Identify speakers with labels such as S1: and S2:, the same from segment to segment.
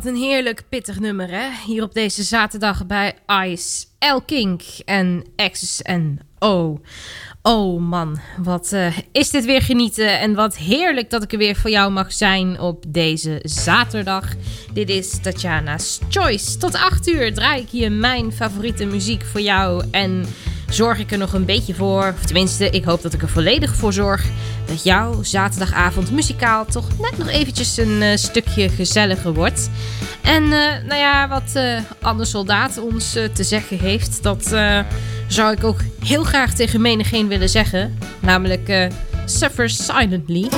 S1: Heerlijk pittig nummer, hè? Hier op deze zaterdag bij Ice, El Kink en X's en O. Oh man, wat uh, is dit weer genieten en wat heerlijk dat ik er weer voor jou mag zijn op deze zaterdag. Dit is Tatjana's Choice. Tot 8 uur draai ik hier mijn favoriete muziek voor jou en zorg ik er nog een beetje voor, of tenminste, ik hoop dat ik er volledig voor zorg, dat jouw zaterdagavond muzikaal toch net nog eventjes een uh, stukje gezelliger wordt. En uh, nou ja, wat uh, Anne Soldaat ons te zeggen heeft, dat zou ik ook heel graag tegen menigeen willen zeggen. Namelijk Suffer Silently.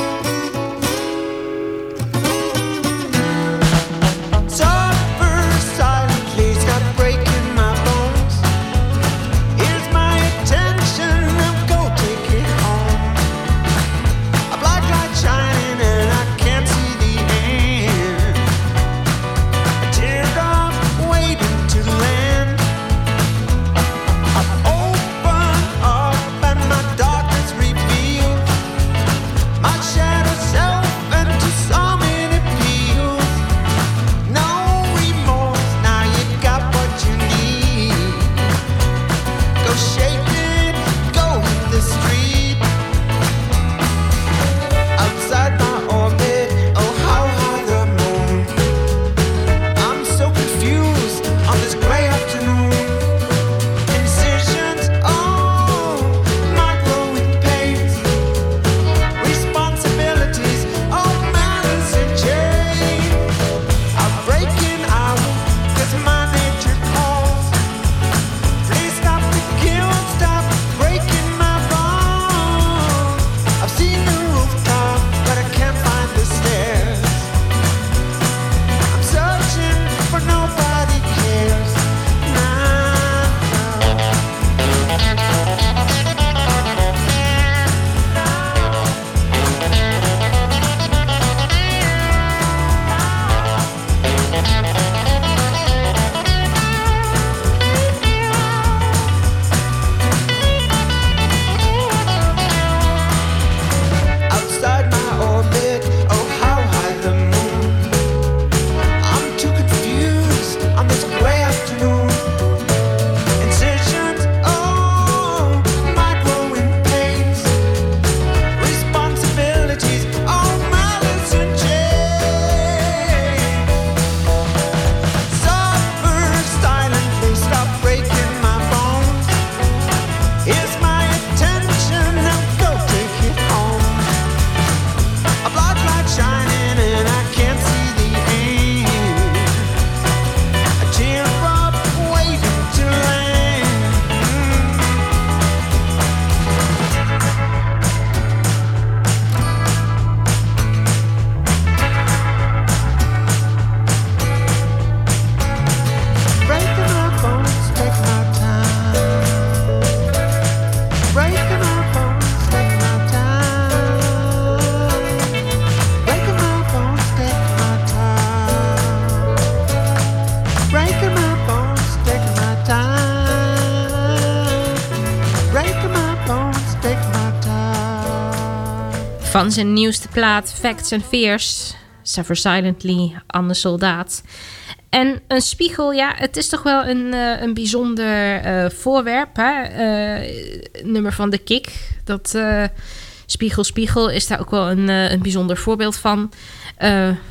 S2: Van zijn nieuwste plaat Facts and Fears, Suffer Silently, Anne Soldaat. En een spiegel, ja, het is toch wel een, uh, een bijzonder uh, voorwerp. Hè? Uh, nummer van de Kick. Dat Spiegel Spiegel is daar ook wel een, een bijzonder voorbeeld van.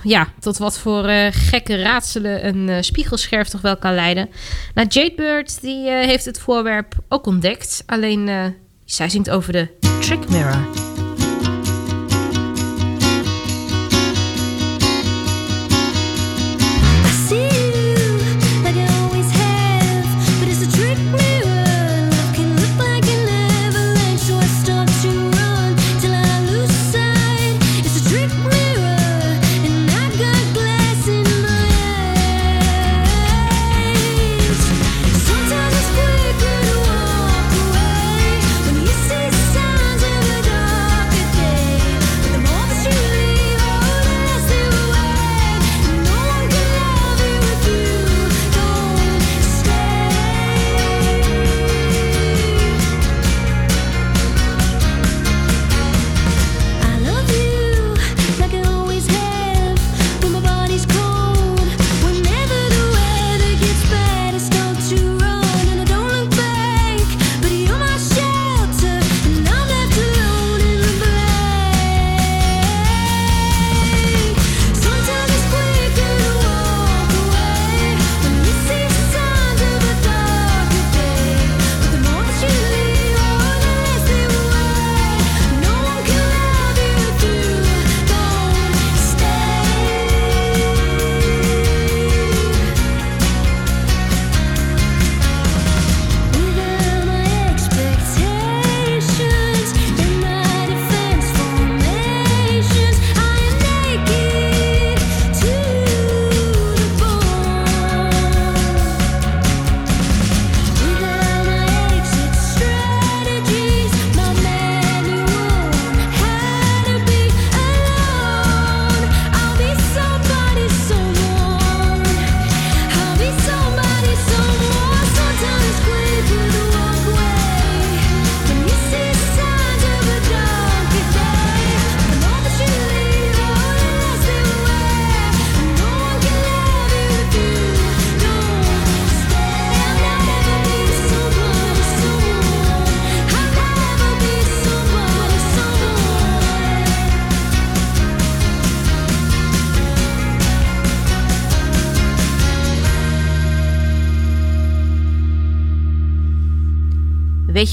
S2: ja, tot wat voor gekke raadselen een spiegelscherf toch wel kan leiden. Nou, Jadebird die heeft het voorwerp ook ontdekt. Alleen zij zingt over de trick mirror.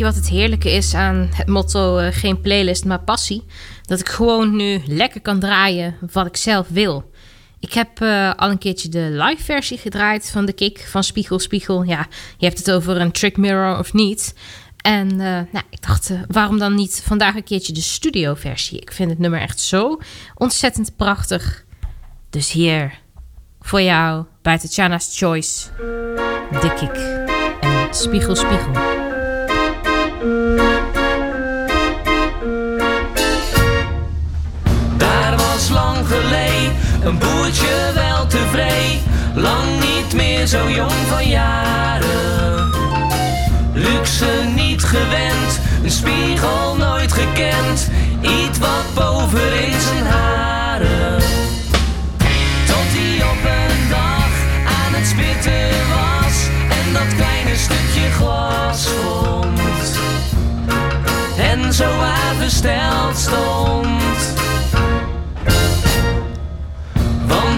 S2: Wat het heerlijke is aan het motto uh, geen playlist, maar passie? Dat ik gewoon nu lekker kan draaien wat ik zelf wil. Ik heb uh, al een keertje de live versie gedraaid van de kick van Spiegel Spiegel. Ja, je hebt het over een trick mirror of niet. En uh, nou, ik dacht, waarom dan niet vandaag een keertje de studio versie? Ik vind het nummer echt zo ontzettend prachtig. Dus hier, voor jou, bij Tatjana's Choice, de kick en Spiegel Spiegel.
S3: Een boertje wel tevreden, lang niet meer zo jong van jaren. Luxe niet gewend, een spiegel nooit gekend, iets wat boven in zijn haren. Tot hij op een dag aan het spitten was en dat kleine stukje glas vond en zo versteld stond.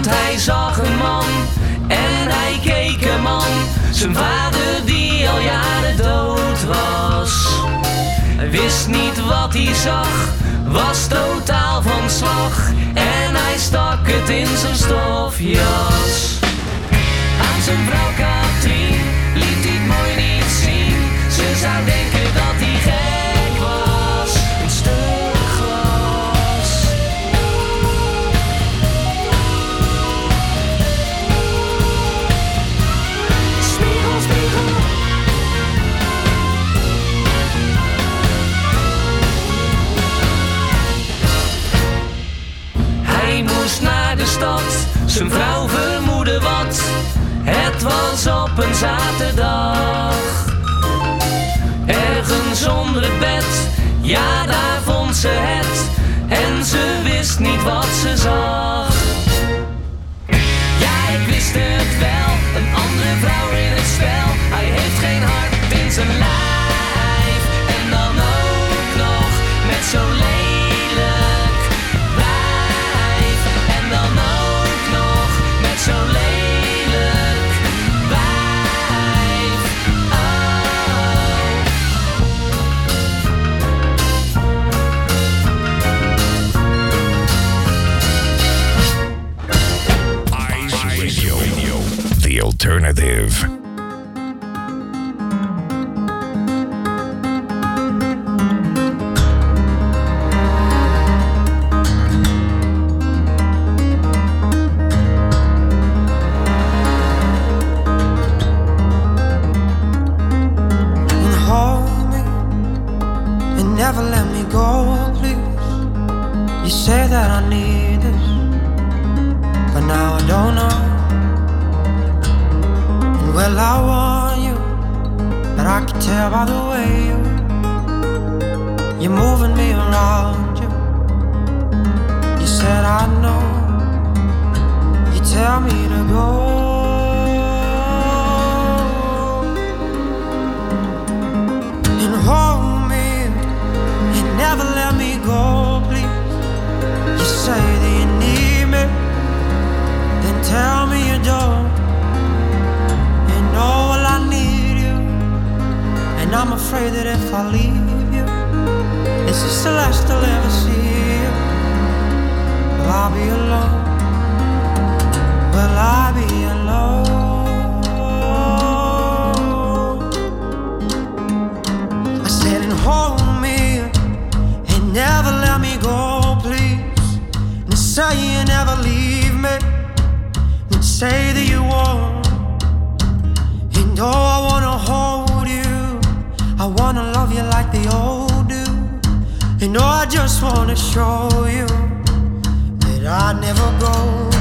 S3: Hij zag een man en hij keek een man, zijn vader die al jaren dood was. Hij wist niet wat hij zag, was totaal van slag en hij stak het in zijn stofjas. Aan zijn vrouw Katrien liet hij het mooi niet zien, ze zou denken dat Zijn vrouw vermoedde wat, het was op een zaterdag. Ergens onder het bed, ja daar vond ze het. En ze wist niet wat ze zag. Ja, ik wist het wel, een andere vrouw in het spel. Hij heeft geen hart in zijn lijf. En dan ook nog met zo'n lelijk
S4: alternative.
S5: I never go.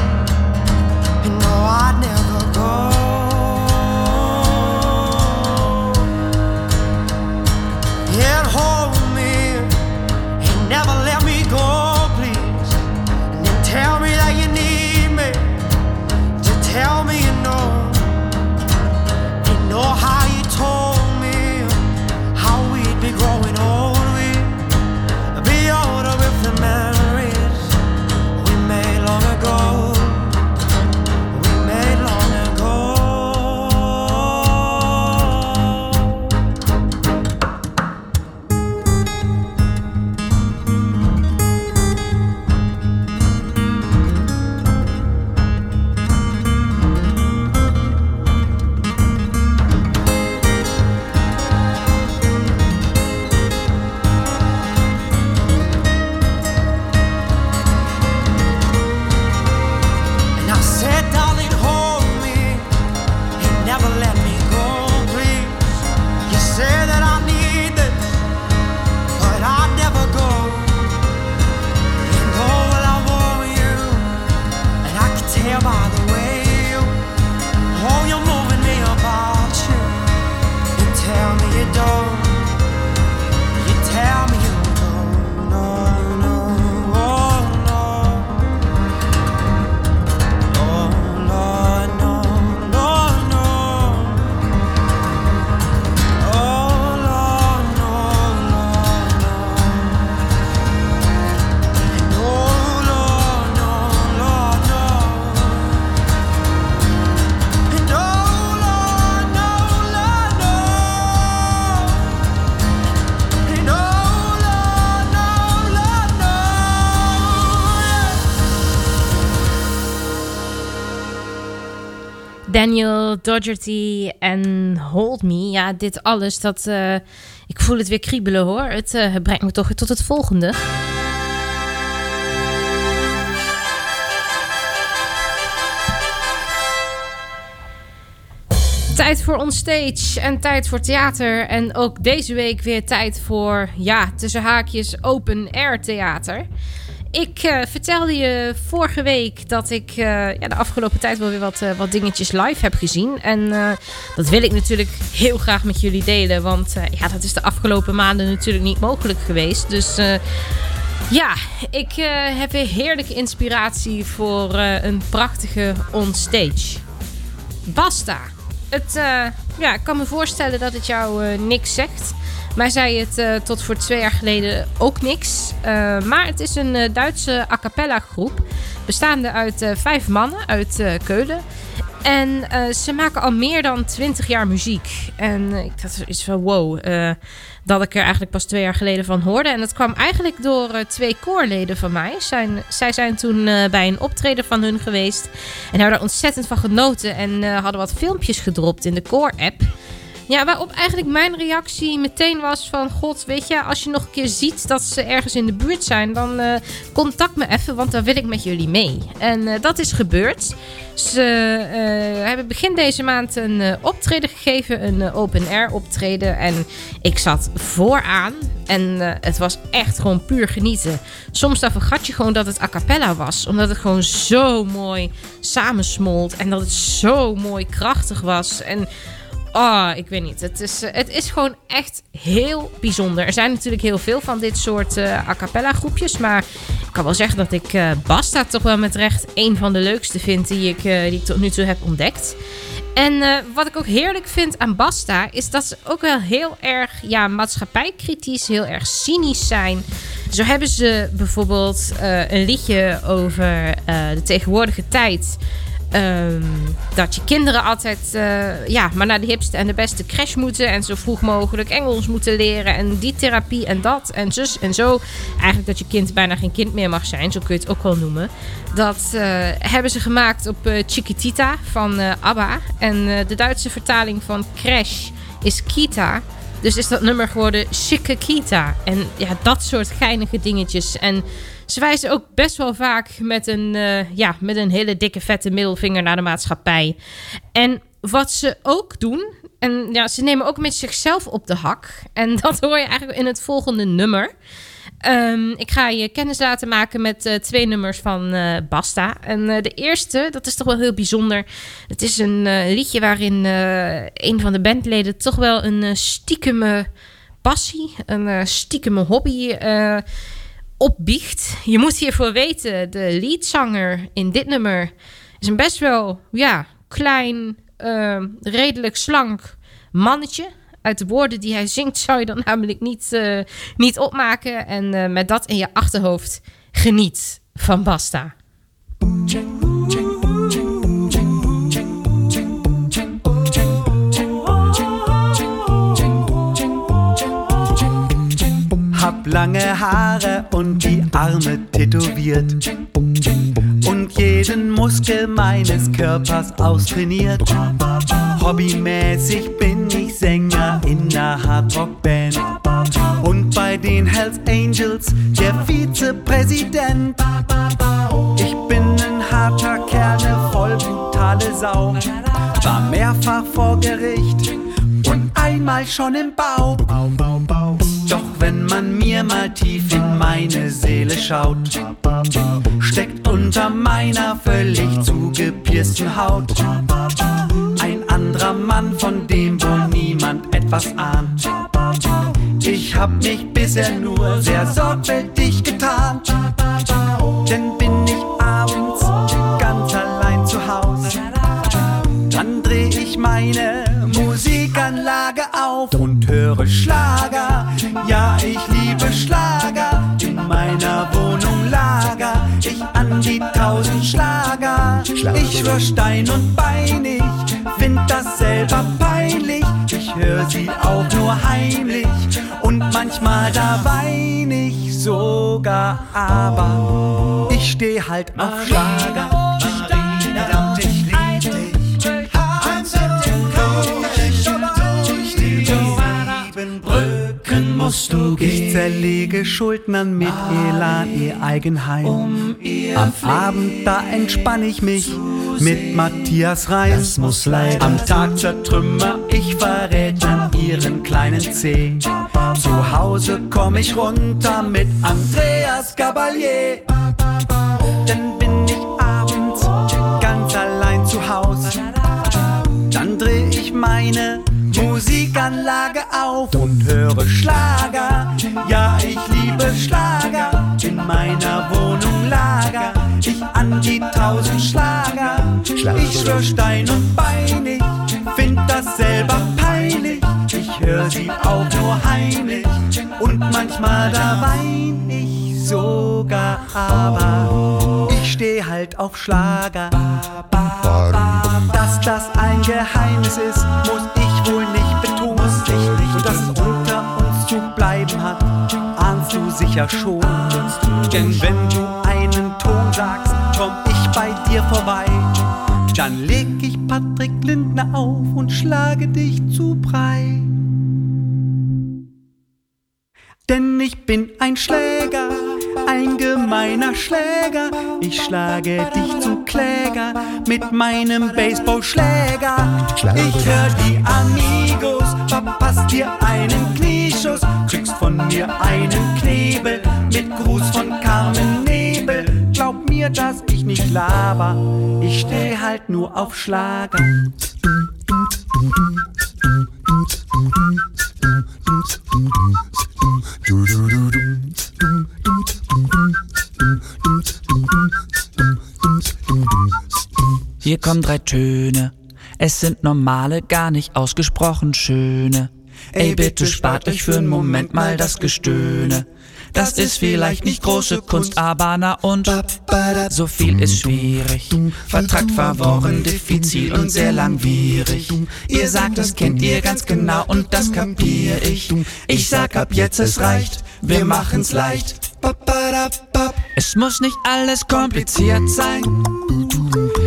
S1: Doherty en Hold Me. Ja, dit alles, dat, eh, ik voel het weer kriebelen hoor. Het eh, brengt me toch tot het volgende. Tijd voor onstage en tijd voor theater. En ook deze week weer tijd voor, ja, tussen haakjes open air theater. Ik eh, vertelde je vorige week dat ik eh, ja, de afgelopen tijd wel weer wat, eh, wat dingetjes live heb gezien. En dat wil ik natuurlijk heel graag met jullie delen. Want ja, dat is de afgelopen maanden natuurlijk niet mogelijk geweest. Dus Ja, ik heb weer heerlijke inspiratie voor een prachtige onstage. Basta. Het, ja, ik kan me voorstellen dat het jou niks zegt. Mij zei het eh, tot voor twee jaar geleden ook niks. Eh, maar het is een eh, Duitse a cappella groep. Bestaande uit vijf mannen uit Keulen. En ze maken al meer dan twintig jaar muziek. En ik had zoiets van wow. dat ik er eigenlijk pas twee jaar geleden van hoorde. En dat kwam eigenlijk door twee koorleden van mij. Zijn, zij zijn toen bij een optreden van hun geweest. En hebben er ontzettend van genoten. En hadden wat filmpjes gedropt in de koor-app. Ja, waarop eigenlijk mijn reactie meteen was van... God, weet je, als je nog een keer ziet dat ze ergens in de buurt zijn... dan eh, contact me even, want dan wil ik met jullie mee. En eh, dat is gebeurd. Ze eh, hebben begin deze maand een optreden gegeven. Een open-air optreden. En ik zat vooraan. En het was echt gewoon puur genieten. Soms dan vergat je gewoon dat het a cappella was. Omdat het gewoon zo mooi samensmolt. En dat het zo mooi krachtig was. En... Oh, ik weet niet. Het is, eh, het is gewoon echt heel bijzonder. Er zijn natuurlijk heel veel van dit soort eh a cappella groepjes. Maar ik kan wel zeggen dat ik eh, Basta toch wel met recht een van de leukste vind die ik, die ik tot nu toe heb ontdekt. En wat ik ook heerlijk vind aan Basta is dat ze ook wel heel erg ja, maatschappijkritisch, heel erg cynisch zijn. Zo hebben ze bijvoorbeeld een liedje over de tegenwoordige tijd. Ehm, dat je kinderen altijd eh, ja, maar naar de hipste en de beste crash moeten. En zo vroeg mogelijk Engels moeten leren. En die therapie en dat en zus en zo. Eigenlijk dat je kind bijna geen kind meer mag zijn. Zo kun je het ook wel noemen. Dat eh, hebben ze gemaakt op eh, Chiquitita van ABBA. En de Duitse vertaling van crash is Kita. Dus is dat nummer geworden Chiquita. En ja, dat soort geinige dingetjes. En ze wijzen ook best wel vaak met een, eh, ja, met een hele dikke vette middelvinger naar de maatschappij. En wat ze ook doen, en ja, ze nemen ook met zichzelf op de hak. En dat hoor je eigenlijk in het volgende nummer. Ehm, ik ga je kennis laten maken met eh, twee nummers van eh, Basta. En de eerste, dat is toch wel heel bijzonder. Het is een liedje waarin een van de bandleden toch wel een stiekeme passie, een stiekeme hobby Je moet hiervoor weten, de leadzanger in dit nummer is een best wel ja, klein, eh, redelijk slank mannetje. Uit de woorden die hij zingt zou je dan namelijk niet, eh, niet opmaken. En eh, met dat in je achterhoofd geniet van Basta.
S6: Lange Haare und die Arme tätowiert. Und jeden Muskel meines Körpers austrainiert. Hobbymäßig bin ich Sänger in der Hardrock-Band. Und bei den Hells Angels der Vizepräsident. Ich bin ein harter Kerl, ne voll brutale Sau. War mehrfach vor Gericht und einmal schon im Bau. Doch wenn man mir mal tief in meine Seele schaut, steckt unter meiner völlig zugepiersten Haut ein anderer Mann, von dem wohl niemand etwas ahnt. Ich hab mich bisher nur sehr sorgfältig getarnt, denn bin tausend Schlager. Ich schwör Stein und Bein, ich find das selber peinlich. Ich hör sie auch nur heimlich und manchmal da wein ich sogar. Aber ich steh halt auf Schlager. Musst du gehen. Ich zerlege Schuldnern mit Elan ihr Eigenheim. Am Abend, da entspann ich mich mit Matthias Reim. Das muss leiden. Am Tag zertrümmer ich Verrätern ihren kleinen Zeh. Zu Hause komm ich runter mit Andreas Gabalier. Dann bin ich abends ganz allein zu Haus. Dann dreh ich meine Musikanlage auf und höre Schlager. Ja, ich liebe Schlager. In meiner Wohnung Lager. Ich an die tausend Schlager. Ich schwör Stein und Bein, ich find das selber peinlich. Ich hör sie auch nur heimlich und manchmal da wein ich sogar. Aber ich steh halt auf Schlager. Dass das ein Geheimnis ist, muss ich. Und dass es unter uns zu bleiben hat, ahnst du sicher schon. Denn wenn du einen Ton sagst, komm ich bei dir vorbei. Dann leg ich Patrick Lindner auf und schlage dich zu Brei. Denn ich bin ein Schläger, ein gemeiner Schläger. Ich schlage dich zu Kläger mit meinem Baseballschläger. Ich hör die Amigos, verpasst dir einen Knieschuss, kriegst von mir einen Knebel mit Gruß von Carmen Nebel. Glaub mir, dass ich nicht laber, ich steh halt nur auf Schlager.
S7: Hier kommen drei Töne. Es sind normale, gar nicht ausgesprochen schöne. Ey, bitte spart euch für einen Moment mal das Gestöhne. Das ist vielleicht nicht große Kunst, aber na und so viel ist schwierig. Vertragt verworren, diffizil und sehr langwierig. Ihr sagt, das kennt ihr ganz genau und das kapier ich. Ich sag ab jetzt, es reicht, wir machen's leicht. Es muss nicht alles kompliziert sein,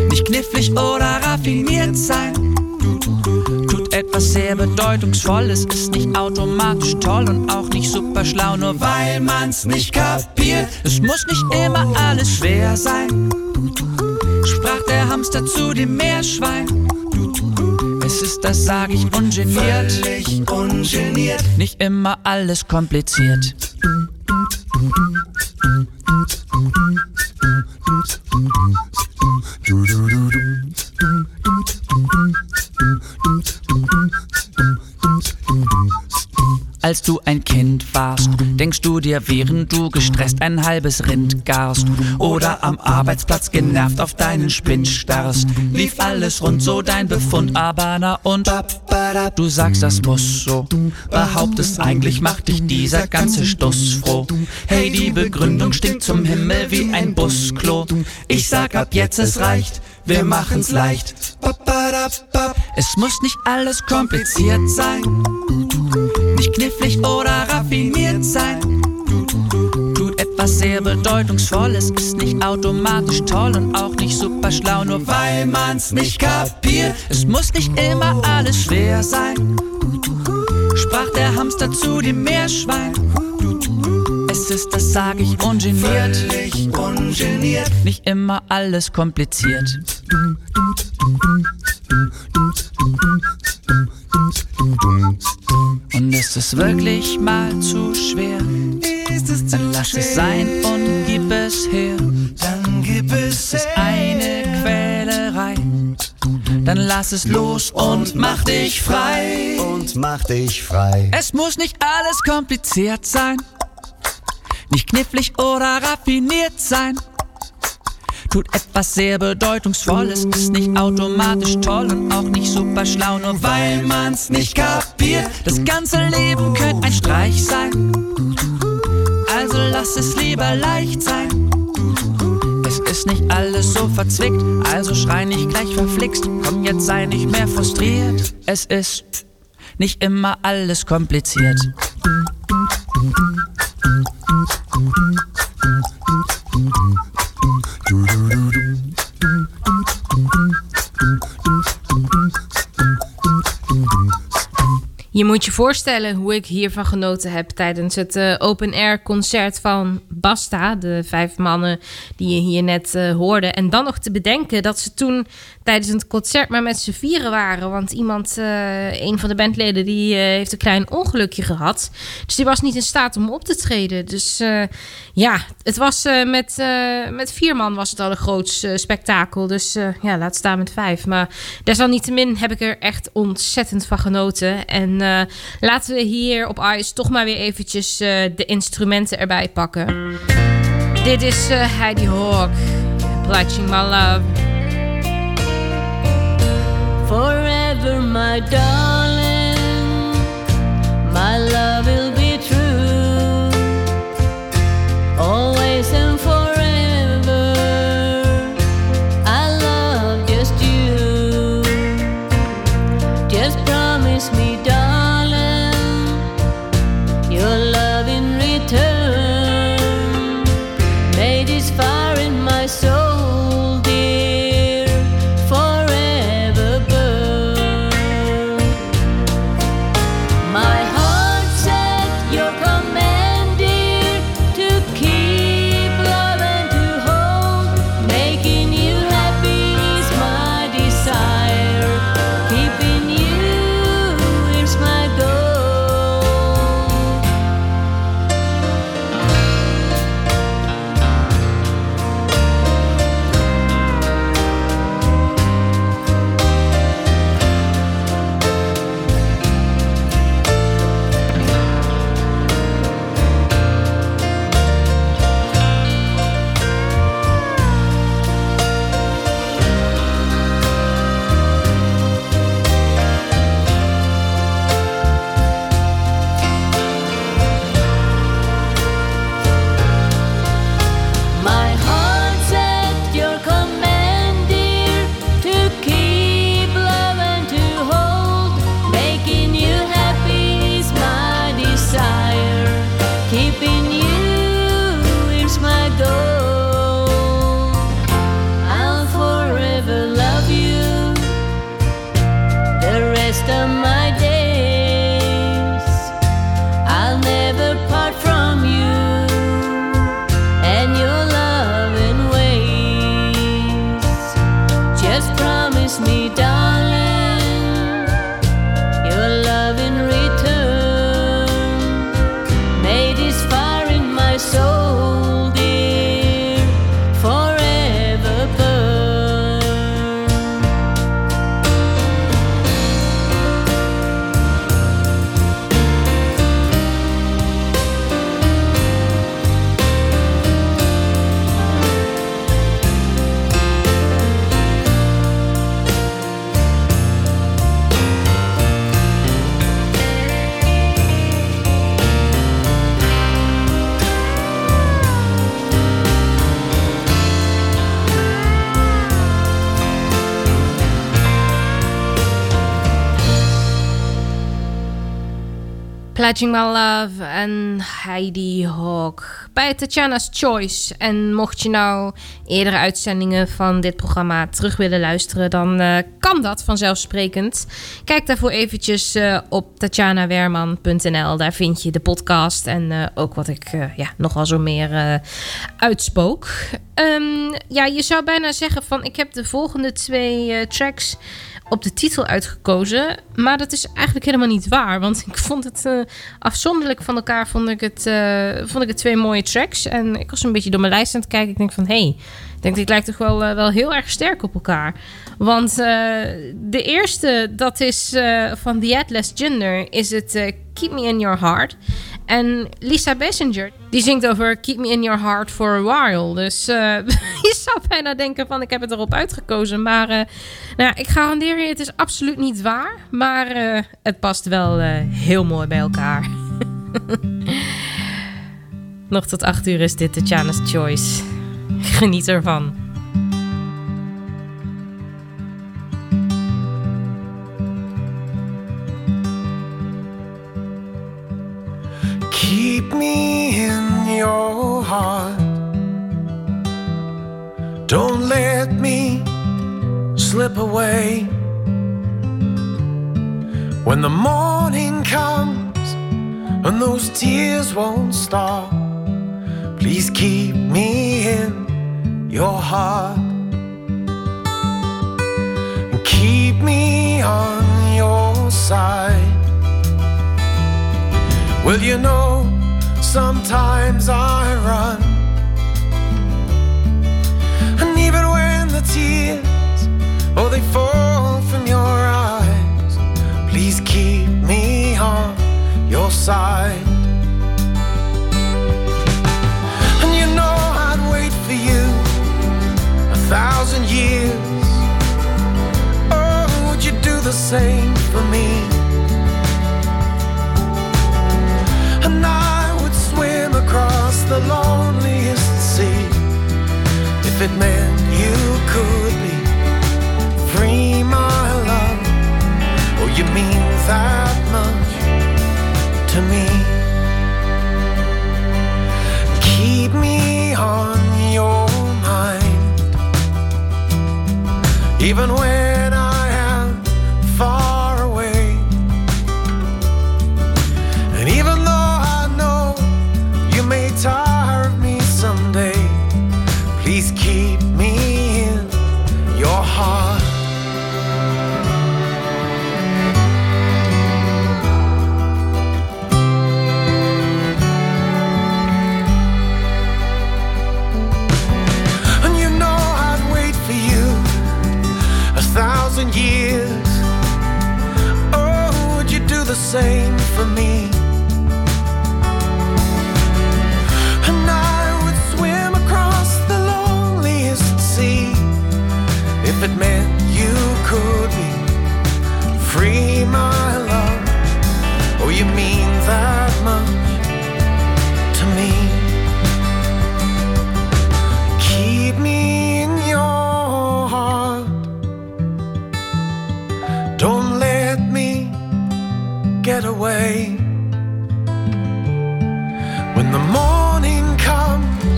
S7: nicht knifflig oder raffiniert sein. Tut etwas sehr Bedeutungsvolles, ist nicht automatisch toll und auch nicht super schlau, nur weil man's nicht kapiert. Es muss nicht immer alles schwer sein, sprach der Hamster zu dem Meerschwein. Es ist, das sag ich, ungeniert.
S6: Völlig ungeniert.
S7: Nicht immer alles kompliziert. Als du ein Kind warst, denkst du dir, während du gestresst ein halbes Rind garst oder am Arbeitsplatz genervt auf deinen Spind starrst, lief alles rund, so dein Befund, aber na und du sagst, das muss so, behauptest eigentlich macht dich dieser ganze Stuss froh. Hey, die Begründung stinkt zum Himmel wie ein Busklo. Ich sag ab jetzt, es reicht, wir machen's leicht. Es muss nicht alles kompliziert sein nicht knifflig oder raffiniert sein. Tut etwas sehr Bedeutungsvolles, ist nicht automatisch toll und auch nicht super schlau, nur weil man's nicht kapiert. Es muss nicht immer alles schwer sein, sprach der Hamster zu dem Meerschwein. Es ist, das sag ich, ungeniert.
S6: Völlig ungeniert.
S7: Nicht immer alles kompliziert. Ist es wirklich mal zu schwer?
S6: Ist es zu
S7: Dann lass
S6: schwer?
S7: es sein und gib es her.
S6: Dann gib es
S7: Es ist eine Quälerei. Dann lass es los und mach dich frei.
S8: und mach dich frei.
S7: Es muss nicht alles kompliziert sein, nicht knifflig oder raffiniert sein. Tut etwas sehr Bedeutungsvolles, ist nicht automatisch toll und auch nicht super schlau, nur weil man's nicht kapiert. Das ganze Leben könnte ein Streich sein, also lass es lieber leicht sein. Es ist nicht alles so verzwickt, also schrei nicht gleich verflixt. Komm, jetzt sei nicht mehr frustriert. Es ist nicht immer alles kompliziert.
S1: Je moet je voorstellen hoe ik hiervan genoten heb tijdens het eh, open-air concert van Basta. De vijf mannen die je hier net eh, hoorde. En dan nog te bedenken dat ze toen tijdens het concert maar met z'n vieren waren. Want iemand, eh, een van de bandleden, die eh, heeft een klein ongelukje gehad. Dus die was niet in staat om op te treden. Dus eh, ja, het was met, met vier man was het al een groot spektakel. Dus ja, laat staan met vijf. Maar desalniettemin heb ik er echt ontzettend van genoten. En laten we hier op Ice toch maar weer eventjes de instrumenten erbij pakken. Dit is Heidi Hawk, Blatching My Love.
S9: I don't
S1: Pledging My Love en Heidi Hawk bij Tatjana's Choice. En mocht je nou eerdere uitzendingen van dit programma terug willen luisteren, dan eh, kan dat vanzelfsprekend. Kijk daarvoor eventjes eh, op tatjanawerman.nl. Daar vind je de podcast en eh, ook wat ik ja, nogal zo meer uitspook. Ehm, ja, je zou bijna zeggen van ik heb de volgende twee tracks op de titel uitgekozen. Maar dat is eigenlijk helemaal niet waar. Want ik vond het eh, afzonderlijk van elkaar. Vond ik, het, eh, vond ik het twee mooie tracks. En ik was een beetje door mijn lijst aan het kijken. Ik denk van hé, hey, ik denk dit lijkt toch wel, eh, wel heel erg sterk op elkaar. Want de eerste, dat is van The Atlas Gender, is het Keep Me In Your Heart. En Lisa Bessinger, die zingt over Keep Me In Your Heart For A While. Dus eh, je zou bijna denken van ik heb het erop uitgekozen. Maar eh, nou, ik garandeer je, het is absoluut niet waar. Maar eh, het past wel heel mooi bij elkaar. Nog tot 8 uur is dit Tatjana's Choice. Geniet ervan.
S10: Keep me in your heart. Don't let me slip away. When the morning comes and those tears won't stop, please keep me in your heart. And keep me on your side. Well, you know, Sometimes I run. And even when the tears, oh, they fall from your eyes, please keep me on your side. And you know I'd wait for you a thousand years. Oh, would you do the same for me? across the loneliest sea. If it meant you could be free, my love, oh, you mean that much to me. Keep me on your mind, even when. for me. And I would swim across the loneliest sea if it meant you could. away. When the morning comes,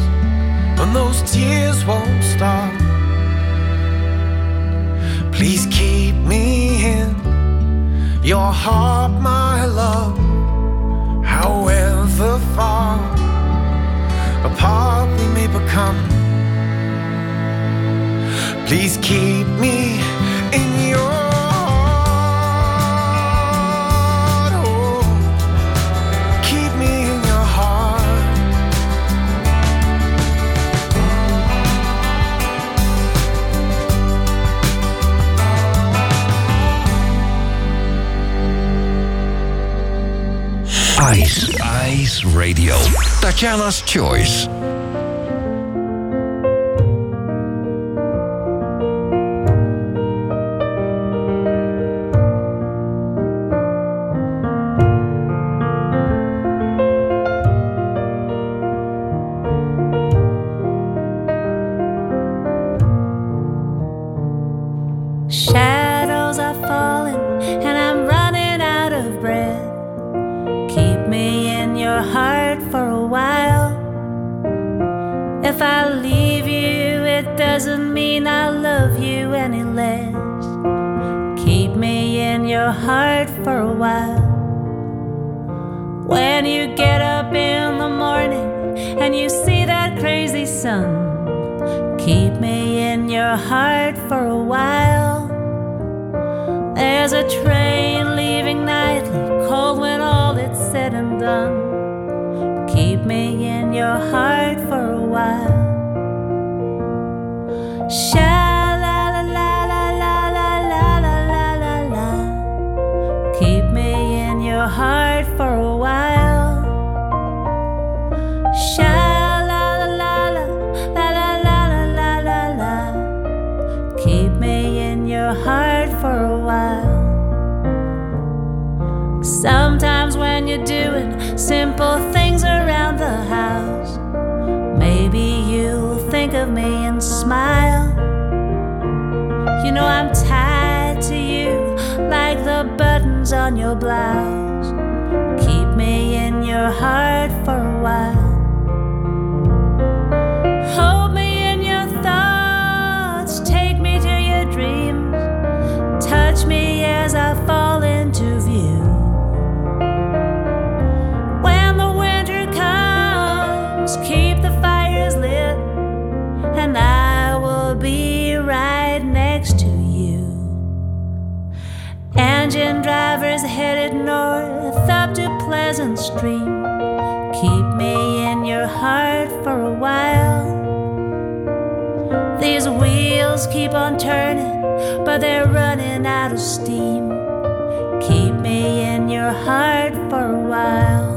S10: and those tears won't stop, please keep me in your heart, my love, however far apart we may become. Please keep me
S9: Ice. Ice Radio. Tatjana's Choice.
S11: pleasant stream. Keep me in your heart for a while. These wheels keep on turning, but they're running out of steam. Keep me in your heart for a while.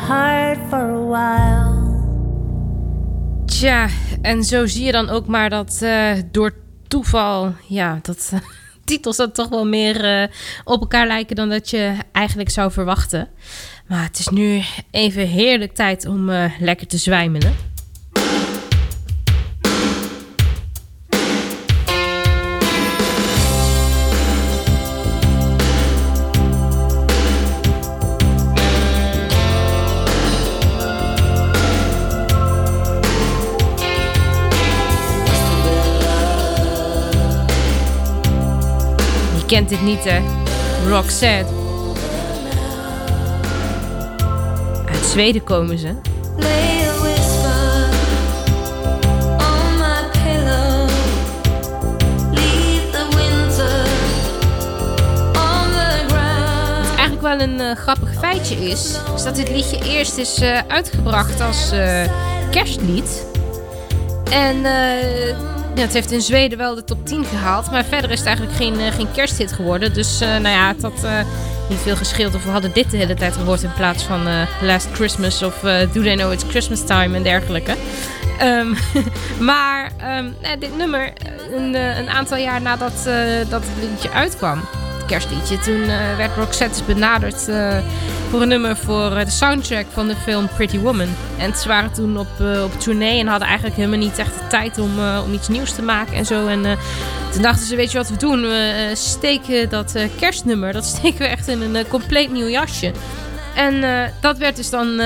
S9: Heart for a while.
S1: Tja, en zo zie je dan ook maar dat eh, door toeval, ja, dat eh, titels dan toch wel meer eh, op elkaar lijken dan dat je eigenlijk zou verwachten. Maar het is nu even heerlijk tijd om lekker te zwijmelen. kent dit niet, hè? Roxette. Uit Zweden komen ze. Eigenlijk wel een eh, grappig feitje is, is dat dit liedje eerst is eh, uitgebracht als eh, kerstlied. En ja, het heeft in Zweden wel de top 10 gehaald, maar verder is het eigenlijk geen, eh, geen kersthit geworden. Dus eh, nou ja, het had eh, niet veel gescheeld of we hadden dit de hele tijd gehoord in plaats van Last Christmas of Do They Know It's Christmas Time en dergelijke. Ehm, maar ehm, nou, dit nummer, een, een aantal jaar nadat dat het liedje uitkwam, kerstliedje, toen eh, werd Roxette benaderd eh, voor een nummer voor eh, de soundtrack van de film Pretty Woman. En ze waren toen op, op tournee en hadden eigenlijk helemaal niet echt de tijd om, om iets nieuws te maken en zo. En toen dachten ze, weet je wat we doen? We steken dat kerstnummer, dat steken we echt in een compleet nieuw jasje. En dat werd dus dan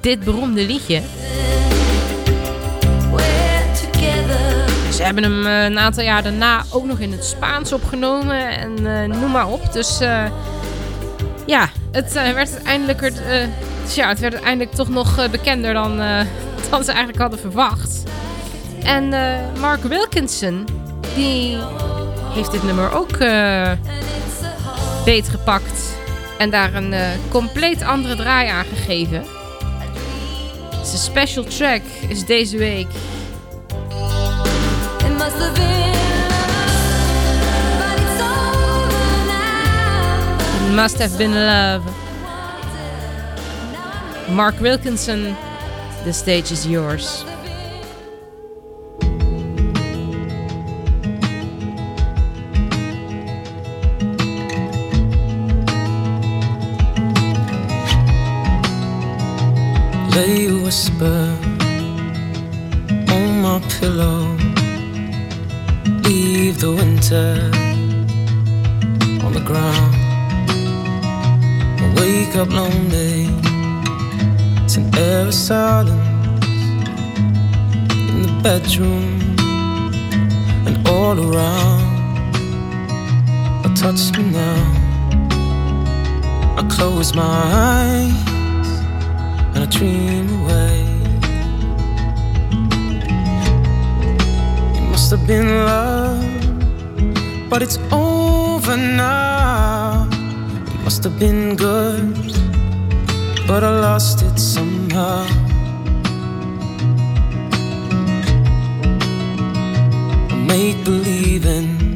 S1: dit beroemde liedje. Ze hebben hem eh, een aantal jaar daarna ook nog in het Spaans opgenomen en eh, noem maar op. Dus eh, ja, het werd uiteindelijk, het werd toch nog bekender dan, eh, dan ze eigenlijk hadden verwacht. En Mark Wilkinson, die heeft dit nummer ook eh beetgepakt. En daar een compleet andere draai aan gegeven. Zijn special track is deze week
S9: must have been love.
S1: Mark Wilkinson, the stage is yours.
S5: Lay a whisper on my pillow. The winter on the ground. I wake up lonely. It's an air of silence in the bedroom and all around. I touch me now. I close my eyes and I dream away. It must have been love, but it's over now. It must have been good, but I lost it somehow. I make believing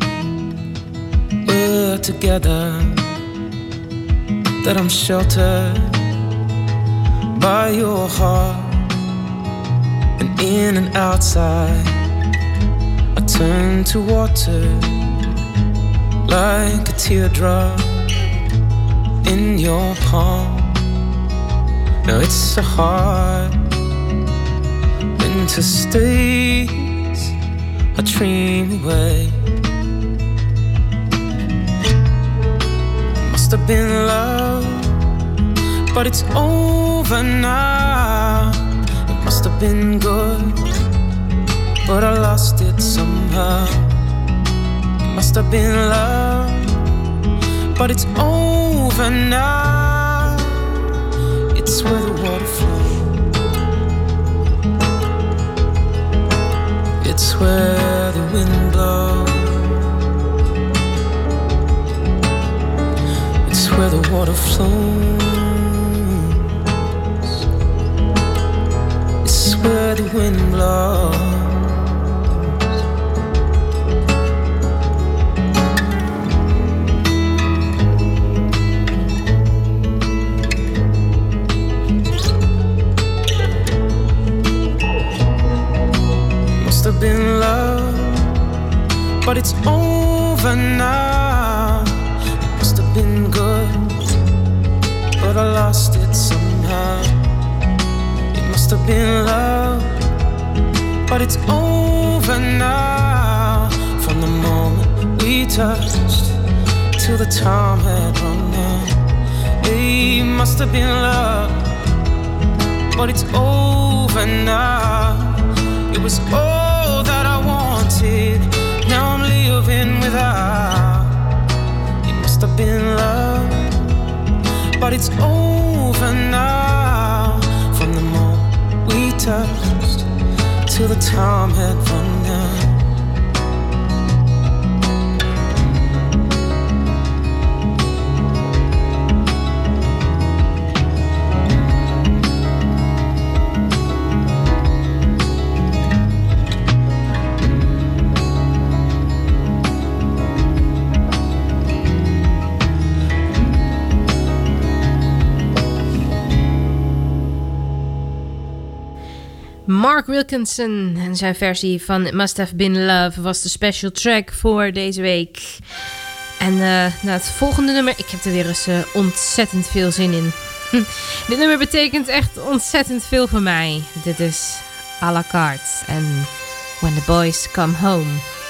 S5: we're together, that I'm sheltered by your heart and in and outside I turn to water like a teardrop in your palm now it's so hard winter stays I dream away must have been love but it's over now. It must have been good, but I lost it somehow. Have been love, but it's over now. It's where the water flows. It's where the wind blows. It's where the water flows. It's where the wind blows. Must have been love, but it's over now. It was all that I wanted. Now I'm living without. It must have been love, but it's over now. From the moment we touched till the time had run
S1: Mark Wilkinson en zijn versie van It Must Have Been Love was de special track voor deze week. En uh, het volgende nummer, ik heb er weer eens uh, ontzettend veel zin in. Dit nummer betekent echt ontzettend veel voor mij. Dit is à la carte en When the Boys Come Home.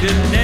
S12: didn't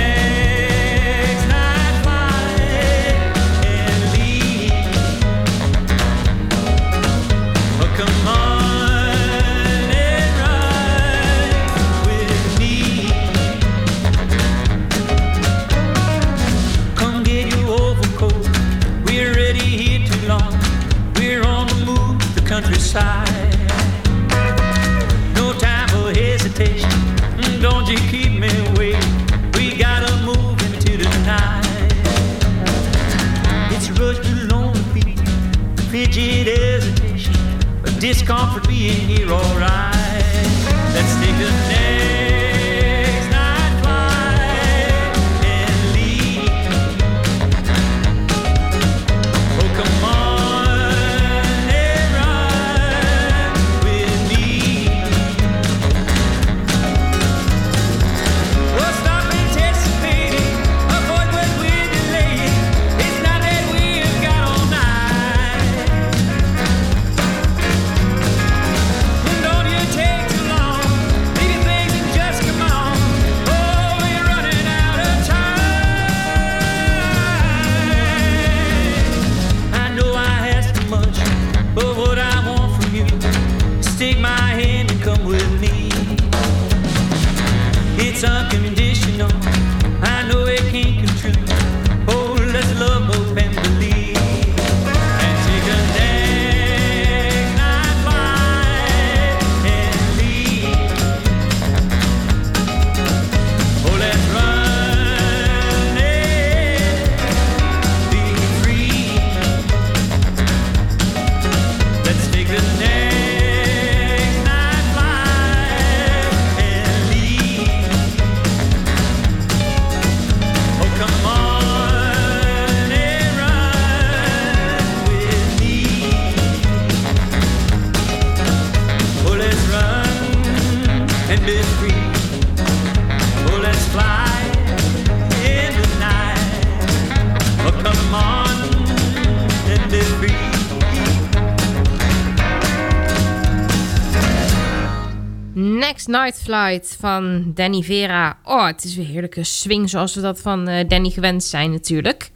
S12: Night Flight
S1: van Danny Vera. Oh, het is weer heerlijke swing zoals we dat van eh, Danny gewend zijn natuurlijk.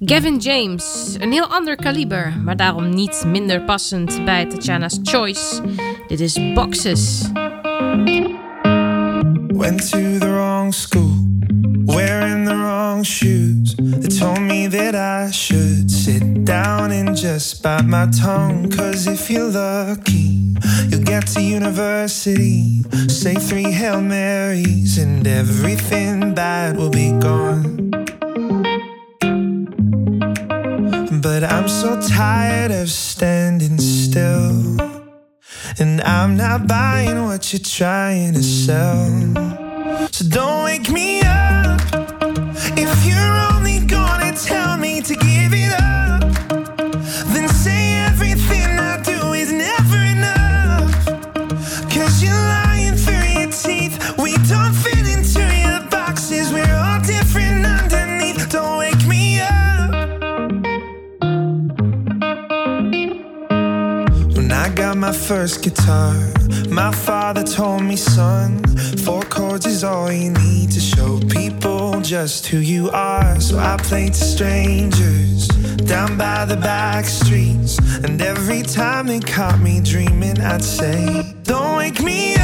S1: Gavin James, een heel ander kaliber, maar daarom niet minder passend bij Tatjana's Choice. Dit is Boxes.
S13: Went to the wrong school, wearing the wrong shoes. They told me that I should sit down and just bite my tongue. Cause if you're lucky, you'll get to university. Say three Hail Marys, and everything bad will be gone. But I'm so tired of standing still. And I'm not buying what you're trying to sell. So don't wake me up if you're only gonna tell me. I got my first guitar. My father told me, son, four chords is all you need to show people just who you are. So I played to strangers down by the back streets. And every time they caught me dreaming, I'd say, Don't wake me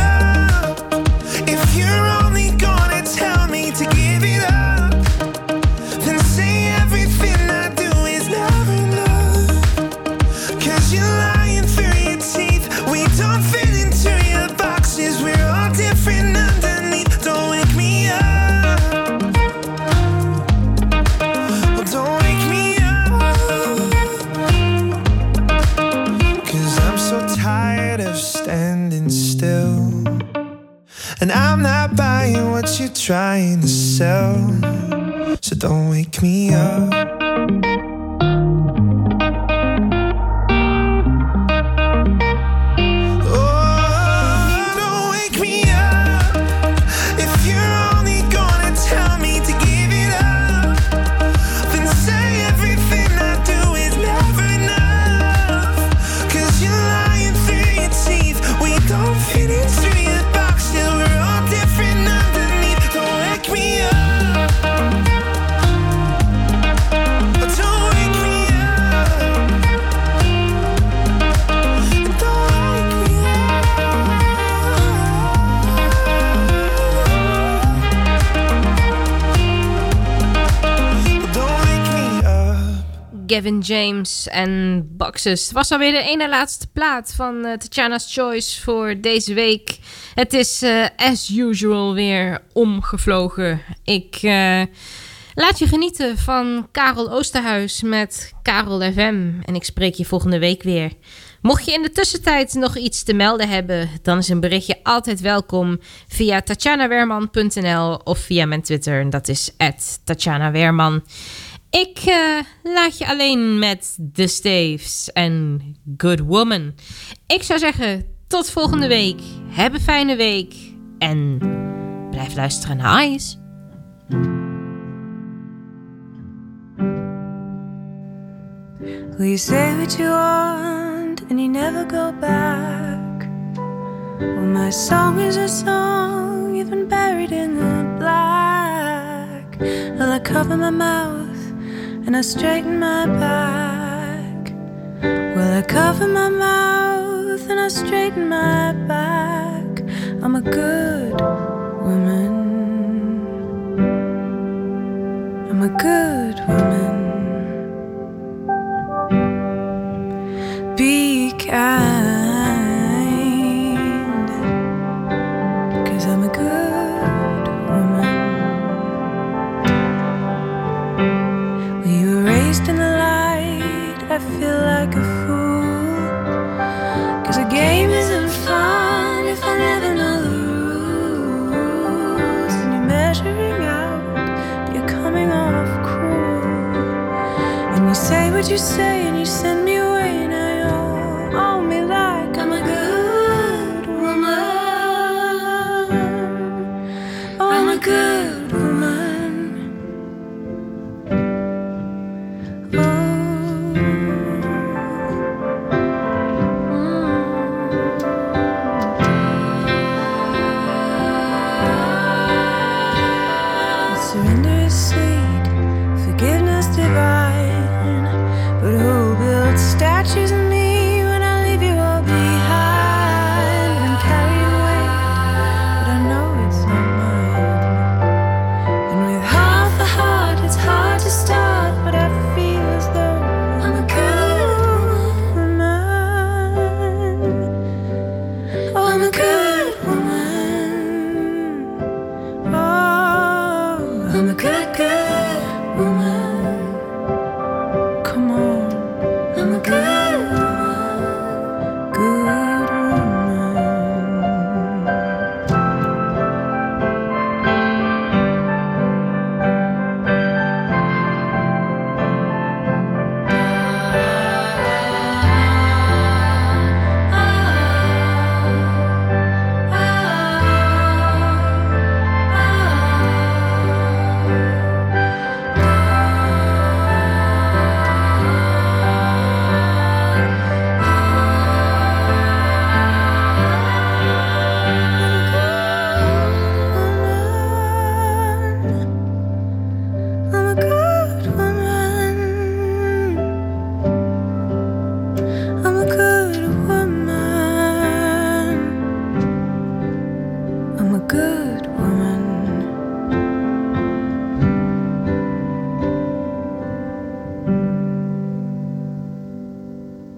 S13: trying to sell. So don't wake me up.
S1: Gavin James en Boxes. Het was alweer de ene laatste plaat van eh, Tatjana's Choice voor deze week. Het is eh, as usual weer omgevlogen. Ik eh, laat je genieten van Karel Oosterhuis met Karel FM. En ik spreek je volgende week weer. Mocht je in de tussentijd nog iets te melden hebben, dan is een berichtje altijd welkom via tatjanawerman.nl of via mijn Twitter. En dat is @tatjanawerman. Ik eh, laat je alleen met The Staves en Good Woman. Ik zou zeggen, tot volgende week. Heb een fijne week. En blijf luisteren naar Ice.
S14: You say what you want and you never go back. Well, my song is a song been buried in the black. Well, I cover my mouth and I straighten my back. Well, I cover my mouth and I straighten my back. I'm a good woman. I'm a good woman. Be kind, like a fool. Cause a game isn't fun if I never know the rules. And you're measuring out, you're coming off cruel. And you say what you say, and you send